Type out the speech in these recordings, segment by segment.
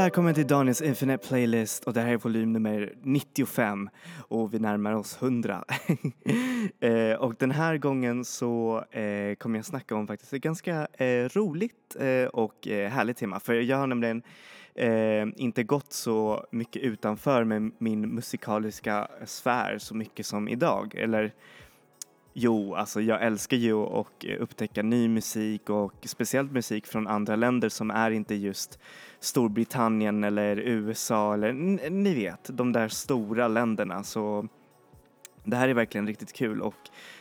Välkommen till Daniels Infinite Playlist och det här är volym nummer 95 och vi närmar oss 100. eh, och den här gången så eh, kommer jag snacka om faktiskt ett ganska eh, roligt eh, och eh, härligt tema för jag har nämligen eh, inte gått så mycket utanför med min musikaliska sfär så mycket som idag. Eller Jo, alltså jag älskar ju att eh, upptäcka ny musik och speciellt musik från andra länder som är inte just Storbritannien eller USA eller ni vet, de där stora länderna. Så det här är verkligen riktigt kul och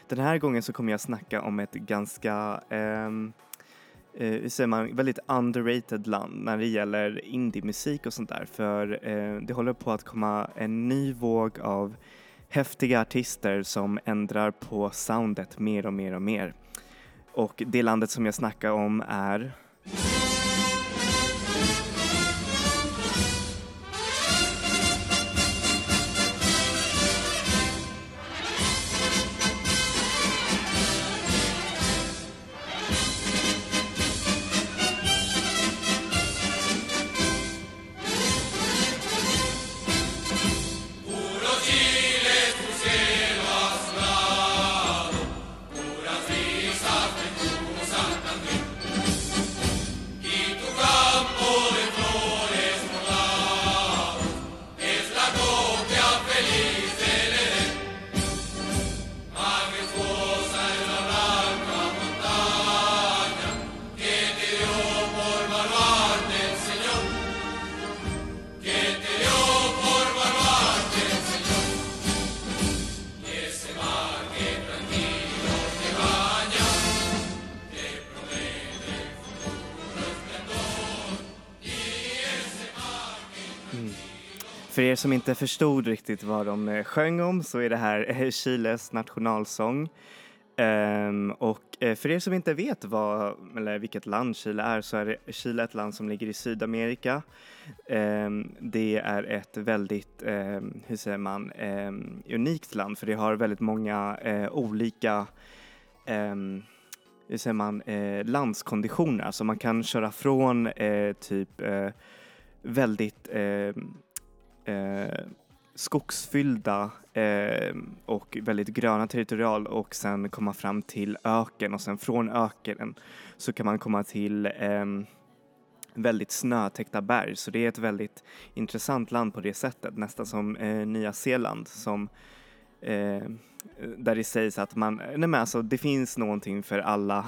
den här gången så kommer jag snacka om ett ganska ehm, eh, hur säger man, väldigt underrated land när det gäller indiemusik och sånt där. För eh, det håller på att komma en ny våg av häftiga artister som ändrar på soundet mer och mer och mer. Och det landet som jag snackar om är som inte förstod riktigt vad de eh, sjöng om så är det här eh, Chiles nationalsång. Um, och eh, för er som inte vet vad, eller vilket land Chile är så är Chile ett land som ligger i Sydamerika. Um, det är ett väldigt, um, hur säger man, unikt land för det har väldigt många uh, olika hur säger man, uh, landskonditioner. Alltså man kan köra från typ väldigt eh, skogsfyllda eh, och väldigt gröna territorial och sen komma fram till öken. Och sen från öknen så kan man komma till eh, väldigt snötäckta berg. Så det är ett väldigt intressant land på det sättet, nästan som eh, Nya Zeeland som eh, där det sägs att man, nej men alltså det finns någonting för alla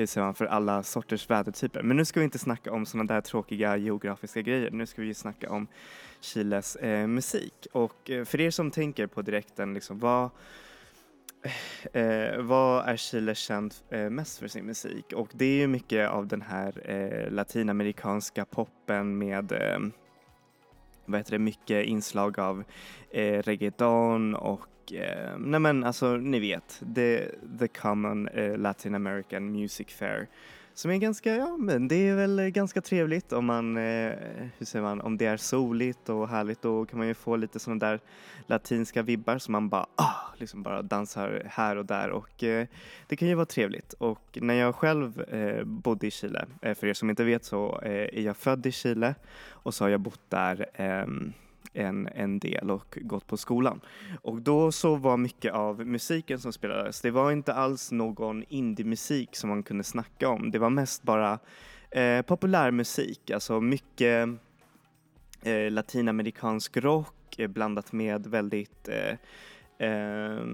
hur säger man, för alla sorters vädertyper. Men nu ska vi inte snacka om sådana där tråkiga geografiska grejer. Nu ska vi snacka om Chiles eh, musik. Och eh, för er som tänker på direkten, liksom, vad, eh, vad är Chile känd eh, mest för sin musik? Och det är ju mycket av den här eh, latinamerikanska poppen med eh, vad heter det, mycket inslag av eh, reggaeton och eh, nej men alltså ni vet, the, the common eh, Latin American music fair. Som är ganska, ja men det är väl ganska trevligt om man, eh, hur säger man, om det är soligt och härligt då kan man ju få lite sådana där latinska vibbar som man bara, ah, liksom bara dansar här och där och eh, det kan ju vara trevligt. Och när jag själv eh, bodde i Chile, eh, för er som inte vet så eh, är jag född i Chile och så har jag bott där ehm, en, en del och gått på skolan. Och då så var mycket av musiken som spelades, det var inte alls någon indie-musik som man kunde snacka om. Det var mest bara eh, populärmusik, alltså mycket eh, latinamerikansk rock eh, blandat med väldigt eh, eh,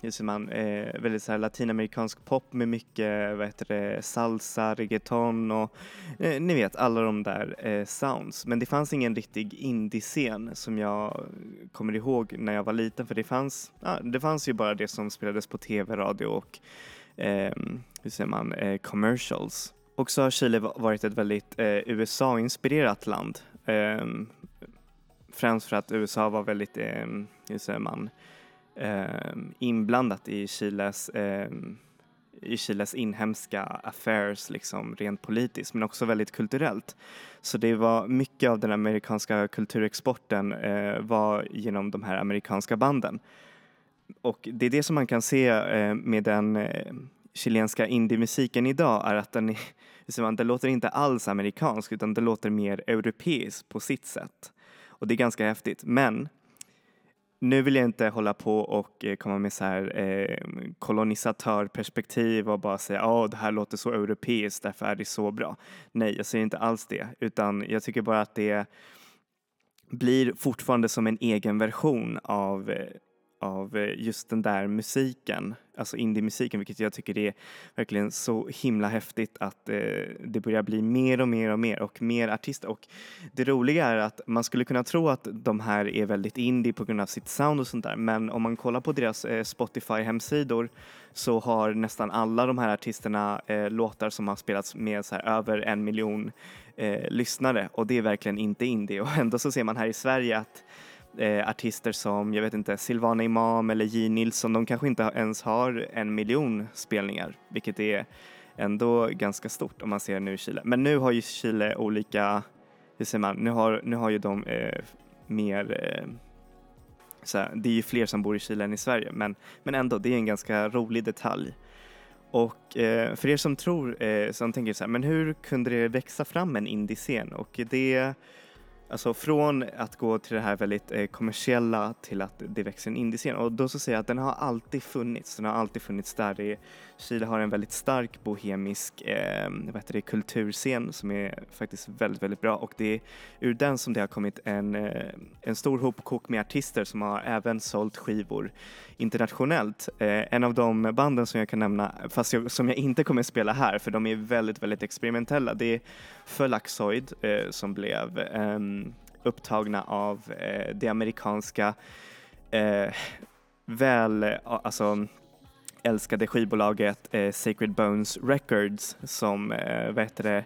just man, eh, väldigt så här latinamerikansk pop med mycket vad heter det, salsa, reggaeton och eh, ni vet alla de där eh, sounds. Men det fanns ingen riktig indie-scen som jag kommer ihåg när jag var liten för det fanns, ja, det fanns ju bara det som spelades på tv, radio och eh, hur säger man, eh, commercials. Och så har Chile varit ett väldigt eh, USA-inspirerat land. Eh, främst för att USA var väldigt, eh, hur säger man, eh, Ehm, inblandat i Chiles, eh, i Chiles inhemska affairs liksom rent politiskt men också väldigt kulturellt. Så det var mycket av den amerikanska kulturexporten eh, var genom de här amerikanska banden. Och det är det som man kan se eh, med den, eh, chilenska indiemusiken idag är att den, är, liksom, den låter inte alls amerikansk utan det låter mer europeisk på sitt sätt. Och det är ganska häftigt. Men nu vill jag inte hålla på och eh, komma med så här eh, kolonisatörperspektiv och bara säga att oh, det här låter så europeiskt, därför är det så bra. Nej, jag säger inte alls det, utan jag tycker bara att det blir fortfarande som en egen version av eh, av eh, just den där musiken, alltså indie-musiken, vilket jag tycker är verkligen så himla häftigt att eh, det börjar bli mer och mer och mer och mer artister. Och det roliga är att man skulle kunna tro att de här är väldigt indie på grund av sitt sound och sånt där, men om man kollar på deras eh, Spotify-hemsidor så har nästan alla de här artisterna eh, låtar som har spelats med så här, över en miljon eh, lyssnare och det är verkligen inte indie och ändå så ser man här i Sverige att eh, artister som, jag vet inte, Silvana Imam eller J Nilsson, de kanske inte ens har en miljon spelningar, vilket är ändå ganska stort om man ser nu i Chile. Men nu har ju Chile olika, hur säger man, nu har, nu har ju de eh, mer eh, såhär, det är ju fler som bor i Chile än i Sverige, men, men ändå, det är en ganska rolig detalj. Och eh, för er som tror, eh, som tänker så här, men hur kunde det växa fram en indie-scen? Och det Alltså från att gå till det här väldigt eh, kommersiella till att det växer en indiescen och då så säger jag att den har alltid funnits. Den har alltid funnits där. Det, Chile har en väldigt stark bohemisk eh, vad heter det, kulturscen som är faktiskt väldigt, väldigt bra och det är ur den som det har kommit en, eh, en stor hopkok med artister som har även sålt skivor internationellt. Eh, en av de banden som jag kan nämna, fast jag, som jag inte kommer spela här för de är väldigt, väldigt experimentella, det är Fölaxoid eh, som blev eh, upptagna av eh, det amerikanska eh, väl, alltså älskade skivbolaget eh, Sacred Bones Records som, eh, vad heter det,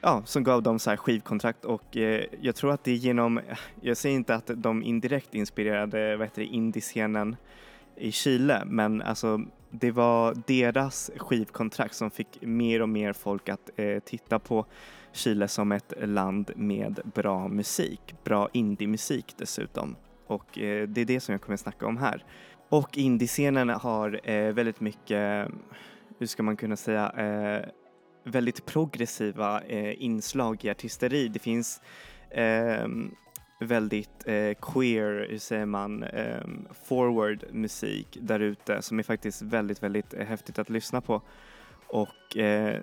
ja, som gav dem så här skivkontrakt och eh, jag tror att det är genom, jag säger inte att de indirekt inspirerade, vad heter det, indiescenen i Chile, men alltså det var deras skivkontrakt som fick mer och mer folk att eh, titta på Chile som ett land med bra musik, bra indie-musik dessutom. Och eh, det är det som jag kommer snacka om här. Och indiescenen har eh, väldigt mycket, hur ska man kunna säga, eh, väldigt progressiva eh, inslag i artisteri. Det finns ehm, väldigt eh, queer, hur säger man, ehm, forward musik där ute som är faktiskt väldigt, väldigt eh, häftigt att lyssna på. Och eh,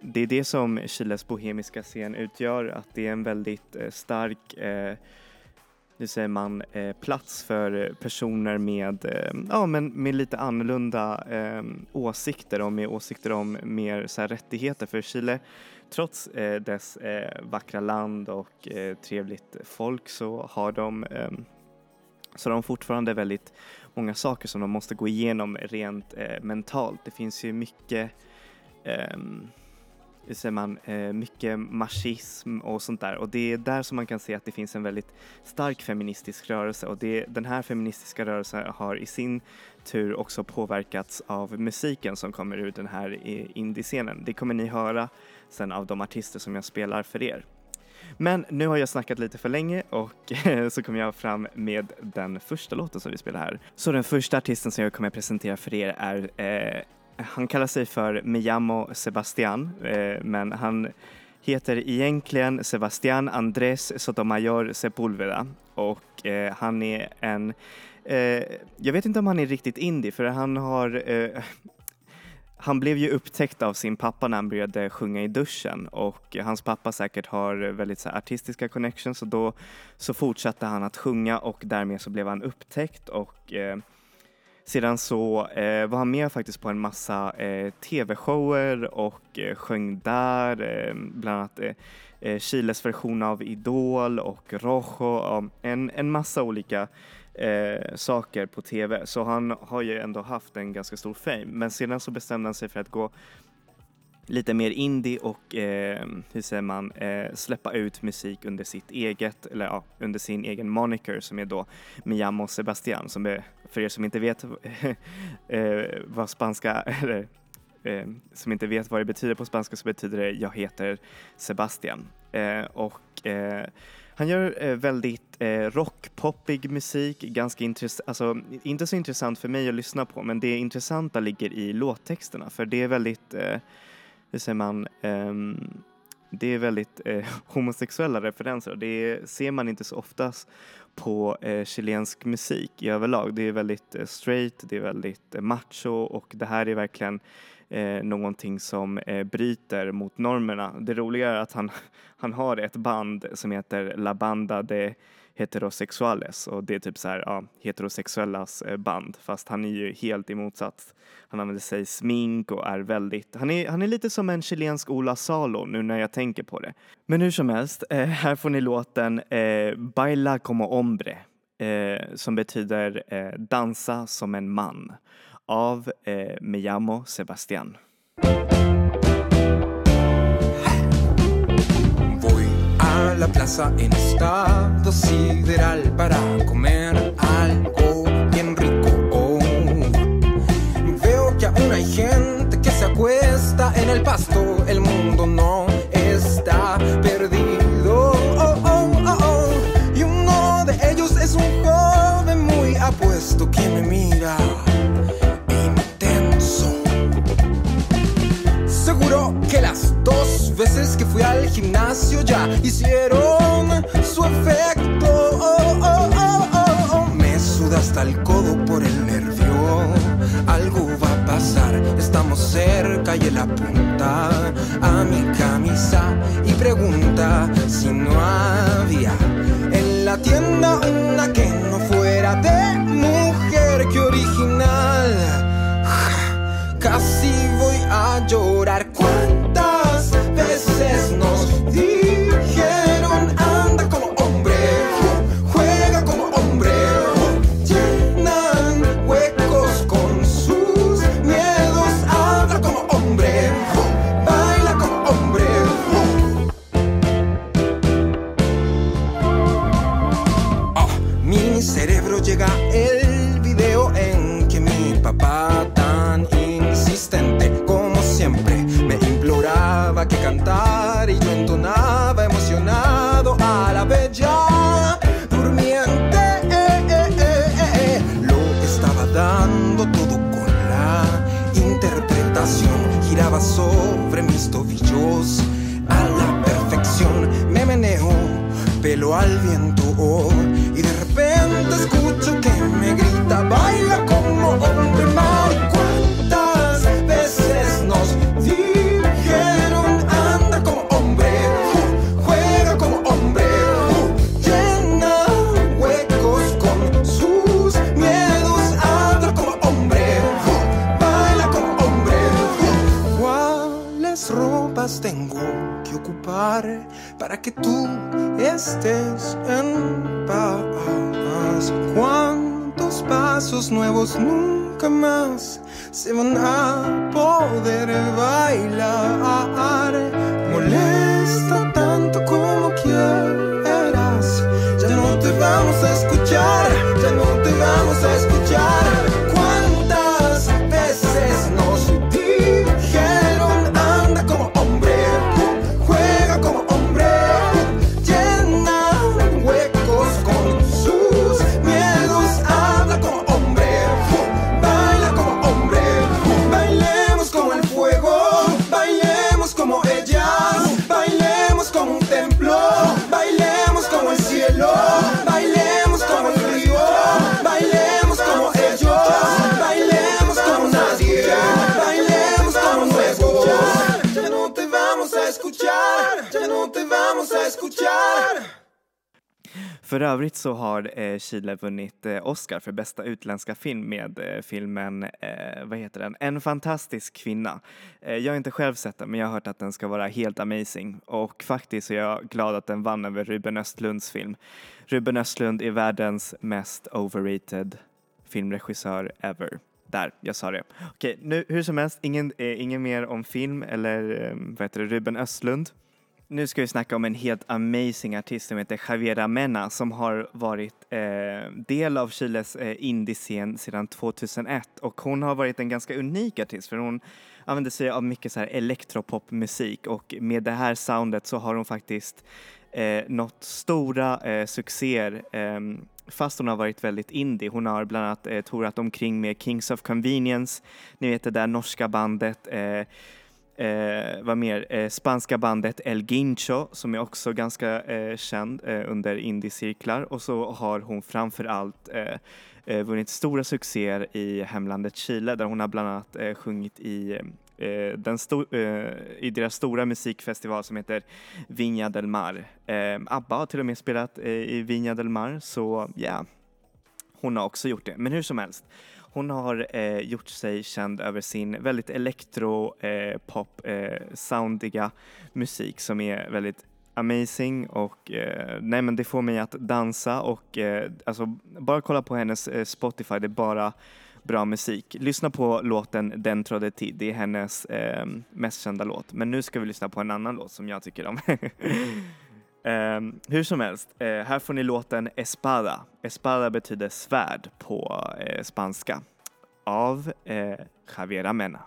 det är det som Chiles bohemiska scen utgör, att det är en väldigt eh, stark eh, nu säger man, eh, plats för personer med, eh, ja, men med lite annorlunda eh, åsikter och med åsikter om mer så här, rättigheter. För Chile, trots eh, dess eh, vackra land och eh, trevligt folk så har de eh, så har de fortfarande väldigt många saker som de måste gå igenom rent eh, mentalt. Det finns ju mycket eh, hur säger man, eh, mycket marxism och sånt där och det är där som man kan se att det finns en väldigt stark feministisk rörelse och det, den här feministiska rörelsen har i sin tur också påverkats av musiken som kommer ur den här eh, indiescenen. Det kommer ni höra sen av de artister som jag spelar för er. Men nu har jag snackat lite för länge och så kommer jag fram med den första låten som vi spelar här. Så den första artisten som jag kommer presentera för er är eh, han kallar sig för Miyamo Sebastian, eh, men han heter egentligen Sebastian Andrés Sotomayor Sepulveda och eh, han är en, eh, jag vet inte om han är riktigt indie för han har han blev ju upptäckt av sin pappa när han började sjunga i duschen. Och hans pappa säkert har väldigt så artistiska connections och då så fortsatte han att sjunga och därmed så blev han upptäckt. Och eh, sedan så eh, var han med faktiskt på en massa eh, tv-shower och eh, sjöng där, eh, bland annat eh, eh Chiles version av Idol och Rojo, en, en massa olika eh, saker på tv. Så han har ju ändå haft en ganska stor fame. Men sedan så bestämde han sig för att gå lite mer indie och eh, hur säger man, eh, släppa ut musik under sitt eget, eller ja, under sin egen moniker som är då Miyamo Sebastian som är, för er som inte vet eh, vad spanska, eller eh, som inte vet vad det betyder på spanska så betyder det jag heter Sebastian. Eh, och eh, han gör eh, väldigt eh, rockpoppig musik, ganska intressant, alltså inte så intressant för mig att lyssna på men det intressanta ligger i låttexterna för det är väldigt, eh, hur säger man, um, det är väldigt eh, homosexuella referenser och det ser man inte så oftast på eh, chilensk musik i överlag. Det är väldigt eh, straight, det är väldigt eh, macho och det här är verkligen eh, någonting som eh, bryter mot normerna. Det roliga är att han, han har ett band som heter La Banda de Heterosexuales och det är typ så här, ja, heterosexuellas eh, band fast han är ju helt i motsats. Han använder sig smink och är väldigt, han är, han är lite som en chilensk Ola Salo nu när jag tänker på det. Men hur som helst, eh, här får ni låten eh, Baila como hombre eh, som betyder eh, dansa som en man av eh, Me llamo Sebastian. Voy a la plaza en estado sideral para comer algo bien rico. Oh. Veo que aún hay gente que se acuesta en el pasto. El mundo no veces que fui al gimnasio ya hicieron su efecto. Oh, oh, oh, oh, oh. Me suda hasta el codo por el nervio. Algo va a pasar, estamos cerca y él apunta a mi camisa y pregunta si no había para que tú estés en paz? ¿Cuántos pasos nuevos nunca más se van a poder bailar? För övrigt så har eh, Chile vunnit eh, Oscar för bästa utländska film med eh, filmen, eh, vad heter den, En fantastisk kvinna. Eh, jag har inte själv sett den men jag har hört att den ska vara helt amazing och faktiskt så är jag glad att den vann över Ruben Östlunds film. Ruben Östlund är världens mest overrated filmregissör ever. Där, jag sa det. Okej, nu hur som helst, ingen, eh, ingen mer om film eller eh, vad heter det, Ruben Östlund. Nu ska vi snacka om en helt amazing artist som heter Javiera Amena som har varit eh, del av Chiles eh, indiescen sedan 2001 och hon har varit en ganska unik artist för hon använder sig av mycket så här elektropopmusik och med det här soundet så har hon faktiskt eh, nått stora eh, succéer eh, fast hon har varit väldigt indie. Hon har bland annat eh, tourat omkring med Kings of Convenience, ni vet det där norska bandet eh, eh, vad mer? Eh, spanska bandet El Guincho som är också ganska eh, känd eh, under indiecirklar och så har hon framför allt eh, eh vunnit stora succéer i hemlandet Chile där hon har bland annat eh, sjungit i eh, den sto- eh, i deras stora musikfestival som heter Viña del Mar. ABBA har till och med spelat i Viña del Mar så ja, yeah. hon har också gjort det. Men hur som helst, hon har eh, gjort sig känd över sin väldigt elektro, eh, pop, eh, soundiga musik som är väldigt amazing och eh, nej men det får mig att dansa och eh, alltså bara kolla på hennes eh, Spotify, det är bara bra musik. Lyssna på låten Dentro de ti, det är hennes eh, mest kända låt. Men nu ska vi lyssna på en annan låt som jag tycker om. Um, hur som helst, uh, här får ni låten Espada. Espada betyder svärd på uh, spanska av uh, Javier Amena.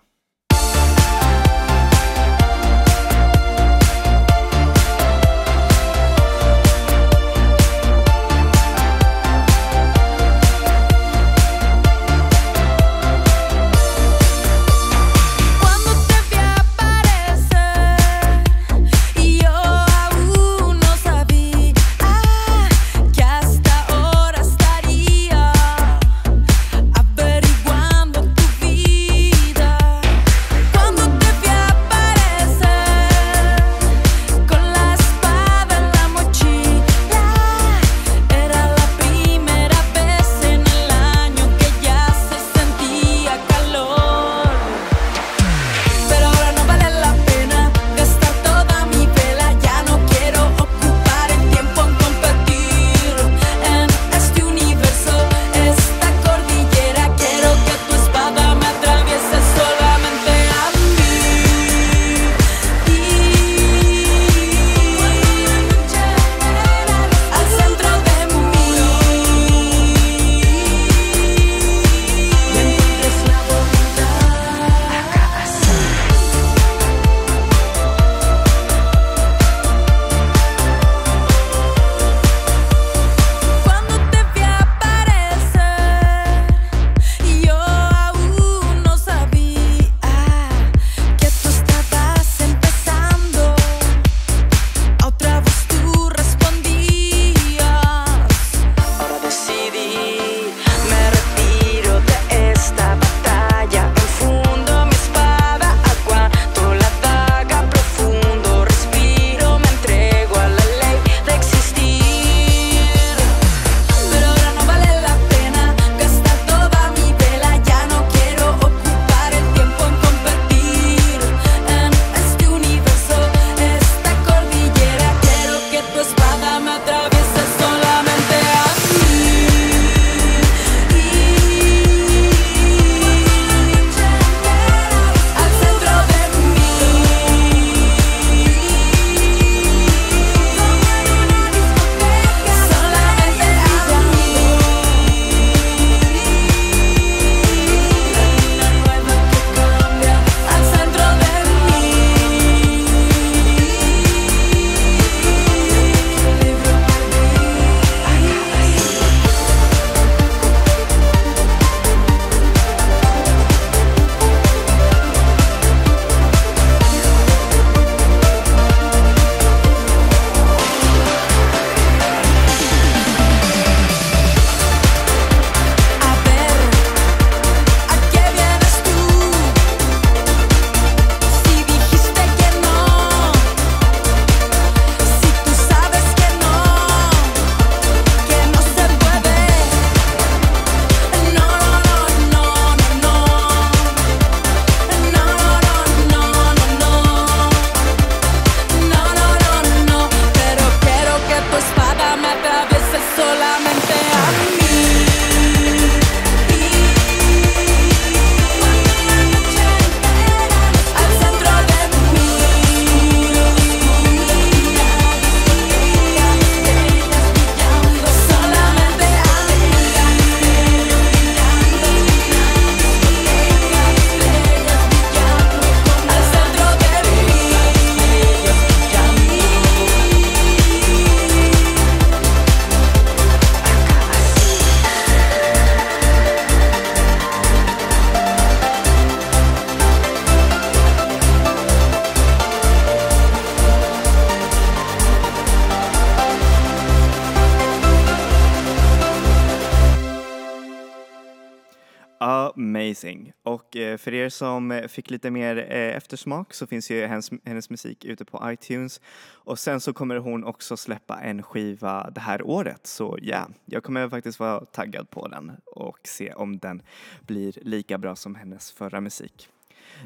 Eh, för er som eh, fick lite mer eh, eftersmak så finns ju hennes, hennes musik ute på iTunes. Och sen så kommer hon också släppa en skiva det här året. Så ja, yeah, jag kommer faktiskt vara taggad på den och se om den blir lika bra som hennes förra musik.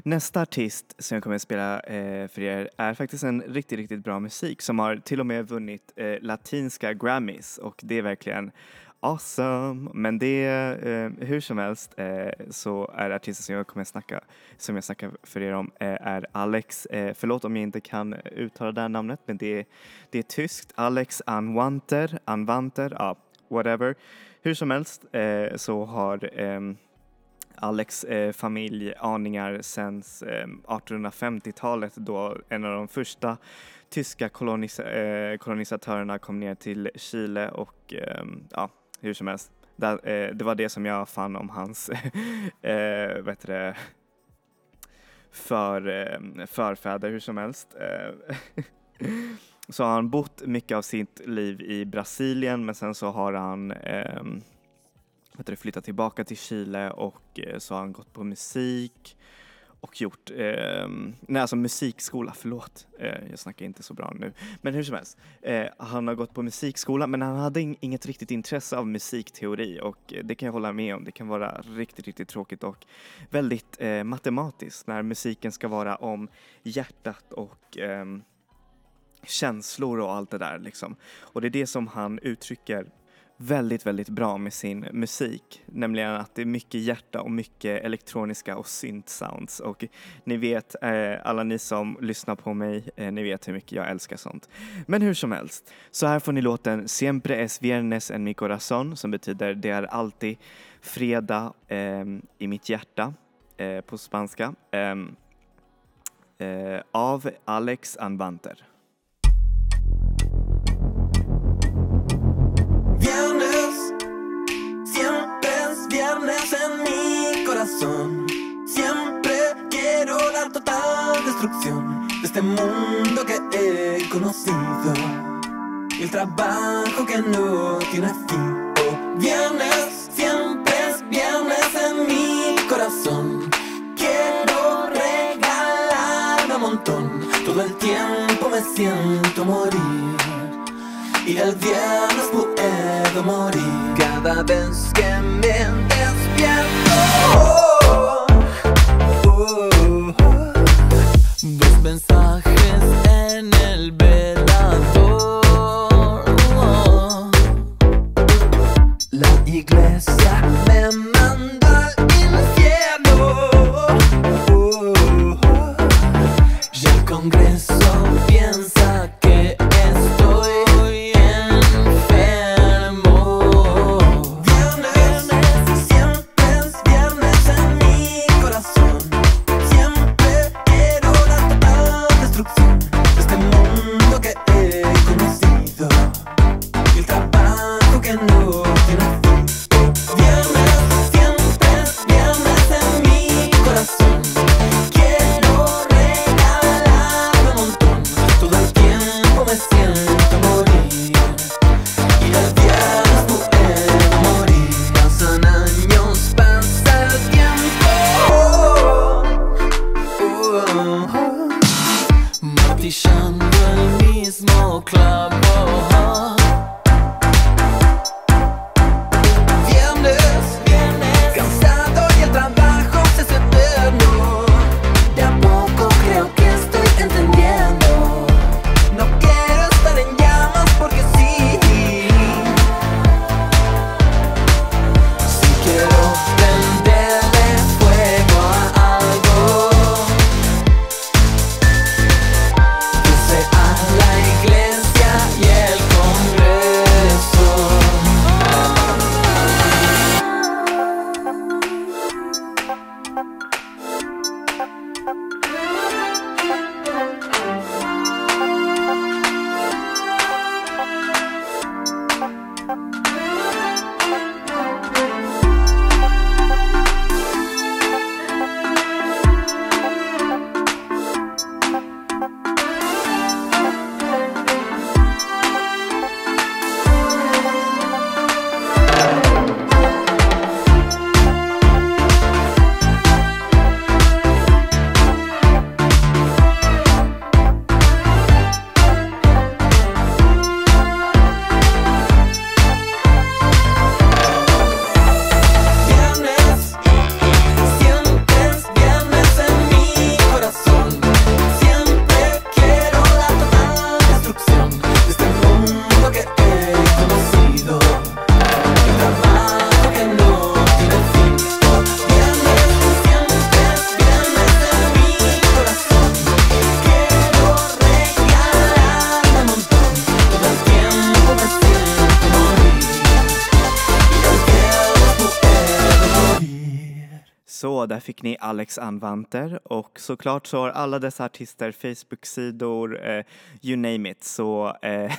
Nästa artist som jag kommer att spela eh, för er är faktiskt en riktigt, riktigt bra musik som har till och med vunnit eh, latinska Grammys och det är verkligen awesome. Men det, eh, hur som helst, eh, så är artisten som jag kommer att snacka, som jag snackar för er om, eh, är Alex, eh, förlåt om jag inte kan uttala det här namnet, men det, det är tyskt, Alex Anwanter, Anwanter, ja, whatever. Hur som helst eh, så har ehm, Alex eh, familj aningar sedan eh, 1850-talet då en av de första tyska kolonis eh, kolonisatörerna kom ner till Chile och ehm, ja, hur som helst. Det, eh, det var det som jag fann om hans eh, vet det, för, eh, förfäder hur som helst. Eh, så har han bott mycket av sitt liv i Brasilien men sen så har han eh, vet flyttat tillbaka till Chile och eh, så har han gått på musik och gjort, eh, nej alltså musikskola, förlåt, eh, jag snackar inte så bra nu. Men hur som helst, eh, han har gått på musikskola men han hade inget riktigt intresse av musikteori och eh, det kan jag hålla med om. Det kan vara riktigt, riktigt tråkigt och väldigt eh, matematiskt när musiken ska vara om hjärtat och ehm, känslor och allt det där liksom. Och det är det som han uttrycker väldigt, väldigt bra med sin musik. Nämligen att det är mycket hjärta och mycket elektroniska och synt-sounds. Och ni vet, eh, alla ni som lyssnar på mig, eh, ni vet hur mycket jag älskar sånt. Men hur som helst, så här får ni låten Siempre es viernes en mi corazón som betyder det är alltid fredag eh, i mitt hjärta eh, på spanska. Ehm, eh, av Alex Anvanter. Siempre quiero la total destrucción de este mundo que he conocido. Y el trabajo que no tiene fin. Oh, viernes, siempre es viernes en mi corazón. Quiero regalar un montón. Todo el tiempo me siento morir. Y el viernes puedo morir cada vez que me fick ni Alex Anvanter och såklart så har alla dessa artister Facebook-sidor, eh, you name it, så eh,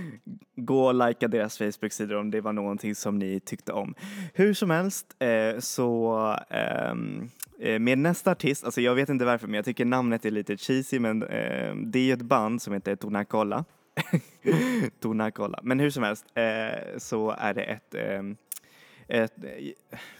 gå och likea deras Facebook-sidor om det var någonting som ni tyckte om. Hur som helst eh, så ehm, eh, med nästa artist, alltså jag vet inte varför men jag tycker namnet är lite cheesy men eh, det är ju ett band som heter Tonacola. Tonacola. Men hur som helst eh, så är det ett ehm, ett,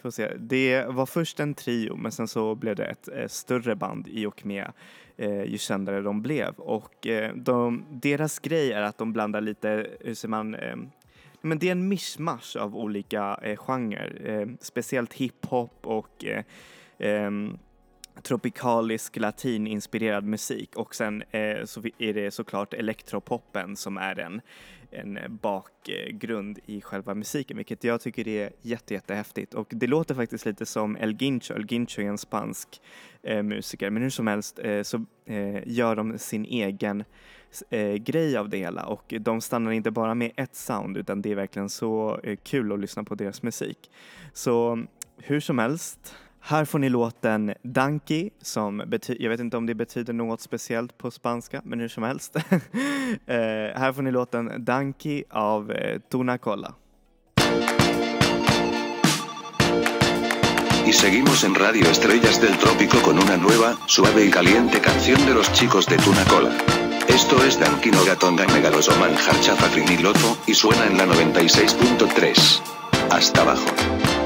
får se, det var först en trio men sen så blev det ett, ett större band i och med eh, ju kändare de blev. Och eh, de, deras grej är att de blandar lite, hur säger man, eh, men det är en mischmasch av olika eh, genrer, eh, speciellt hiphop och eh, ehm, tropikalisk latininspirerad musik och sen eh, så är det såklart elektropoppen som är en, en bakgrund i själva musiken vilket jag tycker är jätte, jättehäftigt och det låter faktiskt lite som El Guincho. El Guincho är en spansk eh, musiker men hur som helst eh, så eh, gör de sin egen eh, grej av det hela och de stannar inte bara med ett sound utan det är verkligen så eh, kul att lyssna på deras musik. Så hur som helst här får ni låten Danki som betyder, jag vet inte om det betyder något speciellt på spanska, men hur som helst. eh, här får ni låten Danki av eh, Tuna Cola. Y seguimos en Radio Estrellas del Trópico con una nueva, suave y caliente canción de los chicos de Tuna Cola. Esto es Dankino Gatonga Megalosoman Harchafa Frinilofo, y suena en la 96.3. Hasta abajo.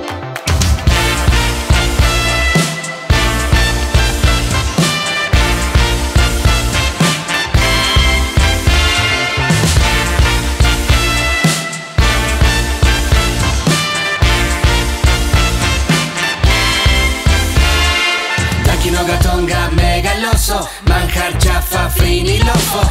Gatonga Megaloso Manjar chafa Frinilofo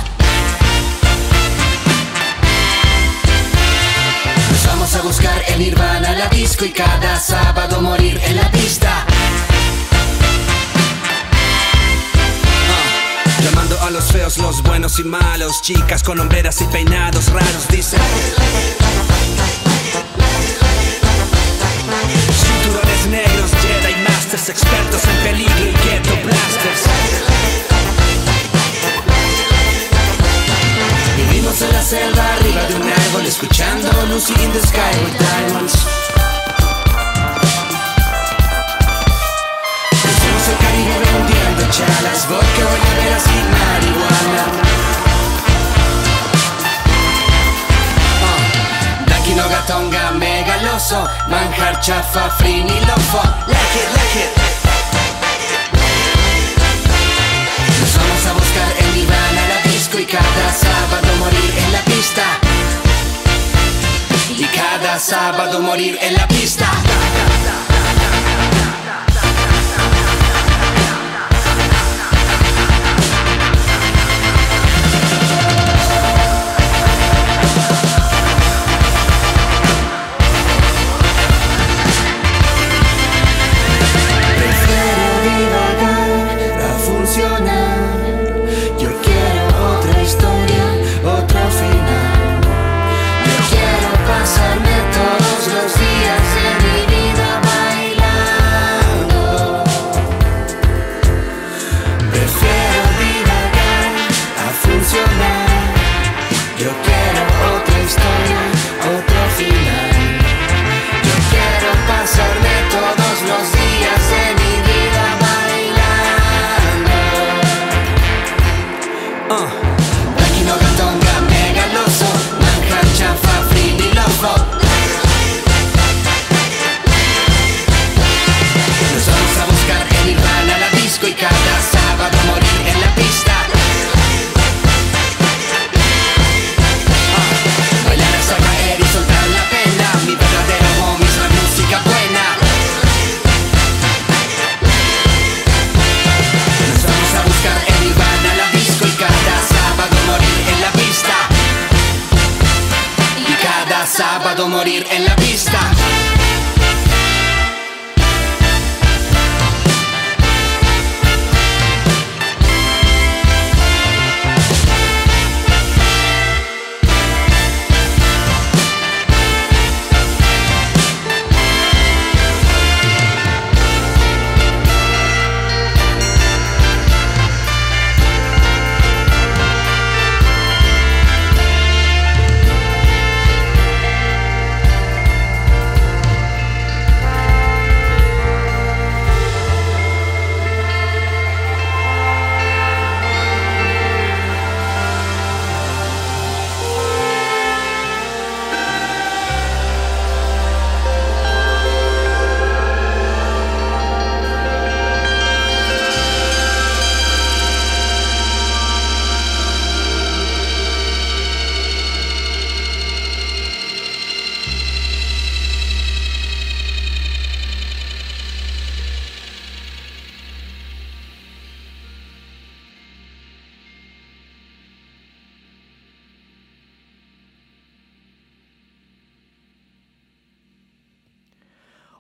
Nos vamos a buscar en Nirvana la disco y cada sábado morir en la pista. Llamando a los feos, los buenos y malos Chicas con hombreras y peinados raros Dicen Cinturones negros, Masters Expertos en peligro y ghetto blasters Vivimos en la selva arriba de un árbol Escuchando Lucy in the Sky with Diamonds. Crucemos el Caribe vendiendo chalas Vodka, guayaberas y marihuana Dankino Gatonga Megaloso Manjar chafa Frinilofo Like it, like it Nos vamos a buscar en Nirvana la disco y cada sábado morir en la pista. Y cada sábado morir en la pista. Morir en la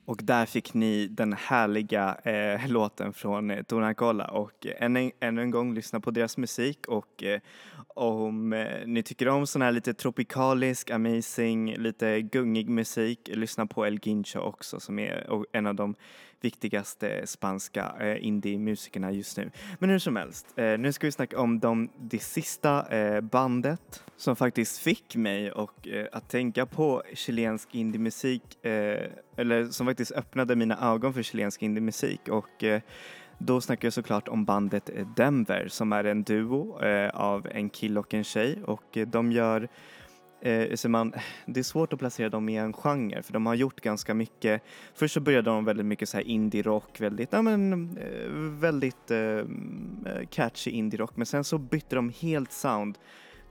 Och där fick ni den härliga eh, låten från eh, Tornacola och eh, än en, ännu en gång lyssna på deras musik. Och eh, om eh, ni tycker om sån här lite tropikalisk, amazing, lite gungig musik, lyssna på El Guincho också som är en av de viktigaste spanska eh, indie-musikerna just nu. Men hur som helst, eh, nu ska vi snacka om de, det sista eh, bandet som faktiskt fick mig och, eh, att tänka på chilensk indie-musik, eh, eller som faktiskt öppnade mina ögon för chilensk indie-musik och eh, då snackar jag såklart om bandet Denver som är en duo eh, av en kille och en tjej och eh, de gör Eh, så man, det är svårt att placera dem i en genre för de har gjort ganska mycket. Först så började de väldigt mycket så här indie-rock, väldigt, ja, men, eh, väldigt eh, eh catchy indie-rock men sen så bytte de helt sound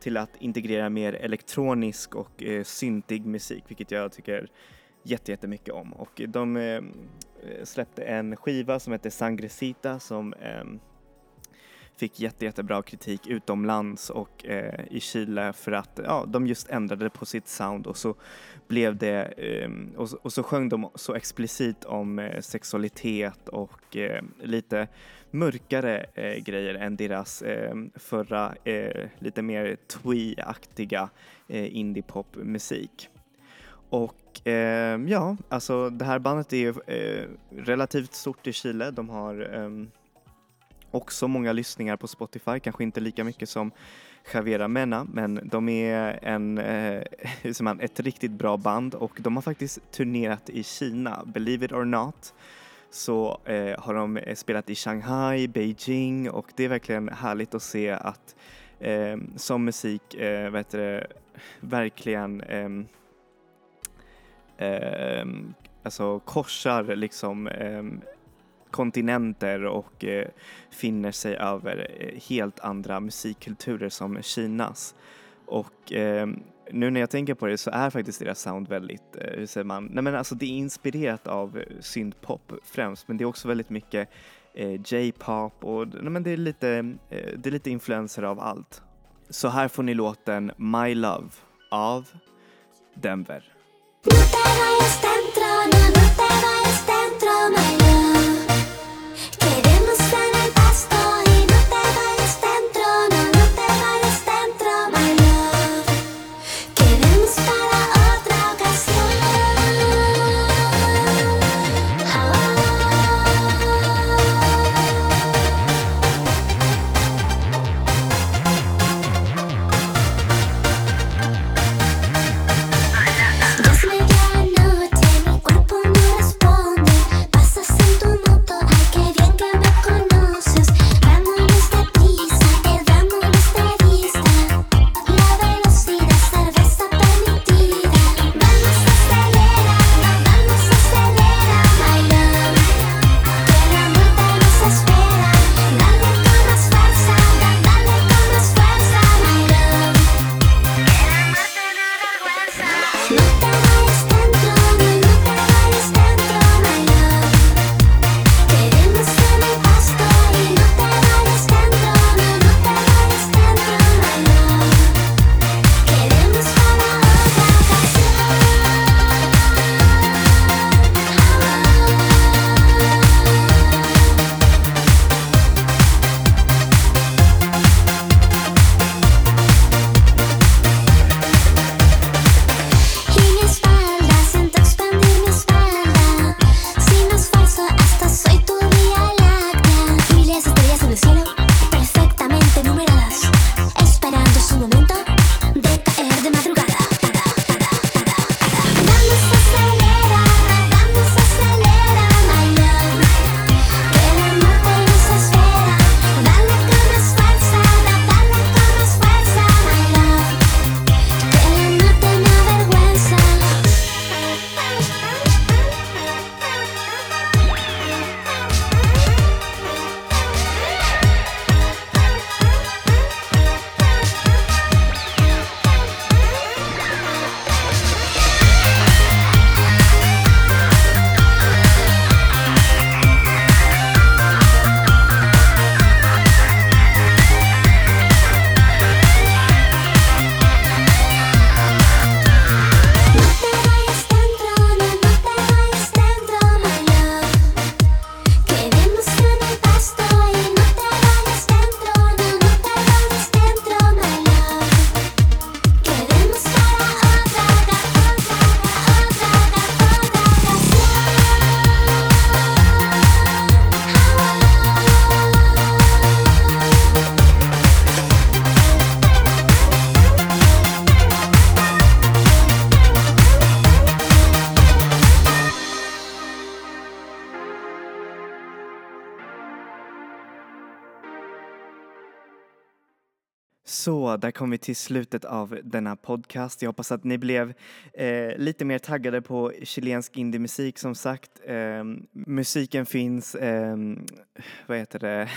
till att integrera mer elektronisk och eh, syntig musik vilket jag tycker jättemycket om och de eh, släppte en skiva som heter Sangresita som eh, fick jätte, jättebra kritik utomlands och eh, i Chile för att ja, de just ändrade på sitt sound och så blev det eh, och, och, så sjöng de så explicit om eh, sexualitet och eh, lite mörkare eh, grejer än deras ehm, eh, förra lite mer twee-aktiga eh, indiepopmusik. Och ehm, ja, alltså det här bandet är eh, relativt stort i Chile. De har eh, också många lyssningar på Spotify, kanske inte lika mycket som Javiera Mena, men de är en, eh, man, ett riktigt bra band och de har faktiskt turnerat i Kina, believe it or not så eh, har de eh, spelat i Shanghai, Beijing och det är verkligen härligt att se att eh, som musik, eh, vet du, verkligen eh, eh, alltså korsar liksom eh, kontinenter och eh, finner sig över helt andra musikkulturer som Kinas. Och eh, nu när jag tänker på det så är faktiskt deras sound väldigt, eh, hur säger man, nej men alltså det är inspirerat av syntpop främst men det är också väldigt mycket J-pop och nej men det är lite, det är lite influenser av allt. Så här får ni låten My Love av Denver. Så, där kom vi till slutet av denna podcast. Jag hoppas att ni blev eh, lite mer taggade på chilensk indiemusik som sagt. Eh, musiken finns, eh, vad heter det,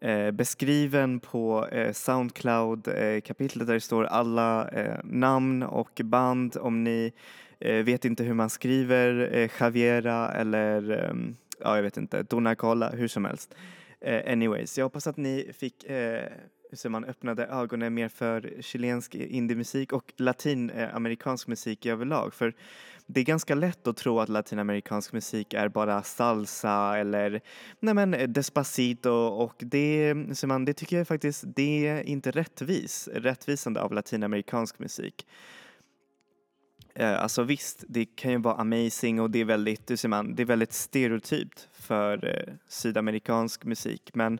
eh, beskriven på eh, Soundcloud-kapitlet eh, där det står alla eh, namn och band om ni eh, vet inte hur man skriver eh, Javiera eller ehm, ja, jag vet inte, Dona Cola, hur som helst. anyways, jag hoppas att ni fick så man öppnade ögonen mer för chilensk indiemusik och latinamerikansk musik i överlag. För det är ganska lätt att tro att latinamerikansk musik är bara salsa eller nej men despacito och det, säger man, det tycker jag faktiskt, det är inte rättvis, rättvisande av latinamerikansk musik. Eh, alltså visst, det kan ju vara amazing och det är väldigt, hur säger man, det är väldigt stereotypt för eh, sydamerikansk musik men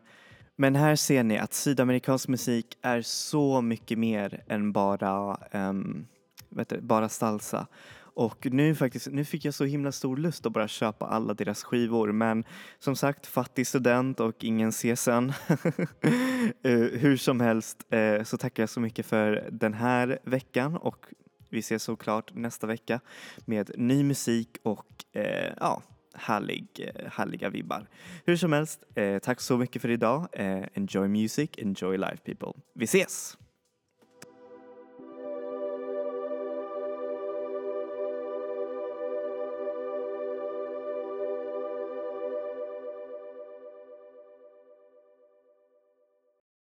men här ser ni att sydamerikansk musik är så mycket mer än bara, um, vet du, bara salsa. Och nu, faktiskt, nu fick jag så himla stor lust att bara köpa alla deras skivor men som sagt fattig student och ingen CSN. uh, eh, hur som helst uh, så tackar jag så mycket för den här veckan och vi ses såklart nästa vecka med ny musik och uh, ja, härlig, eh, härliga vibbar. Hur som helst, eh, tack så mycket för idag. Eh, enjoy music, enjoy life people. Vi ses!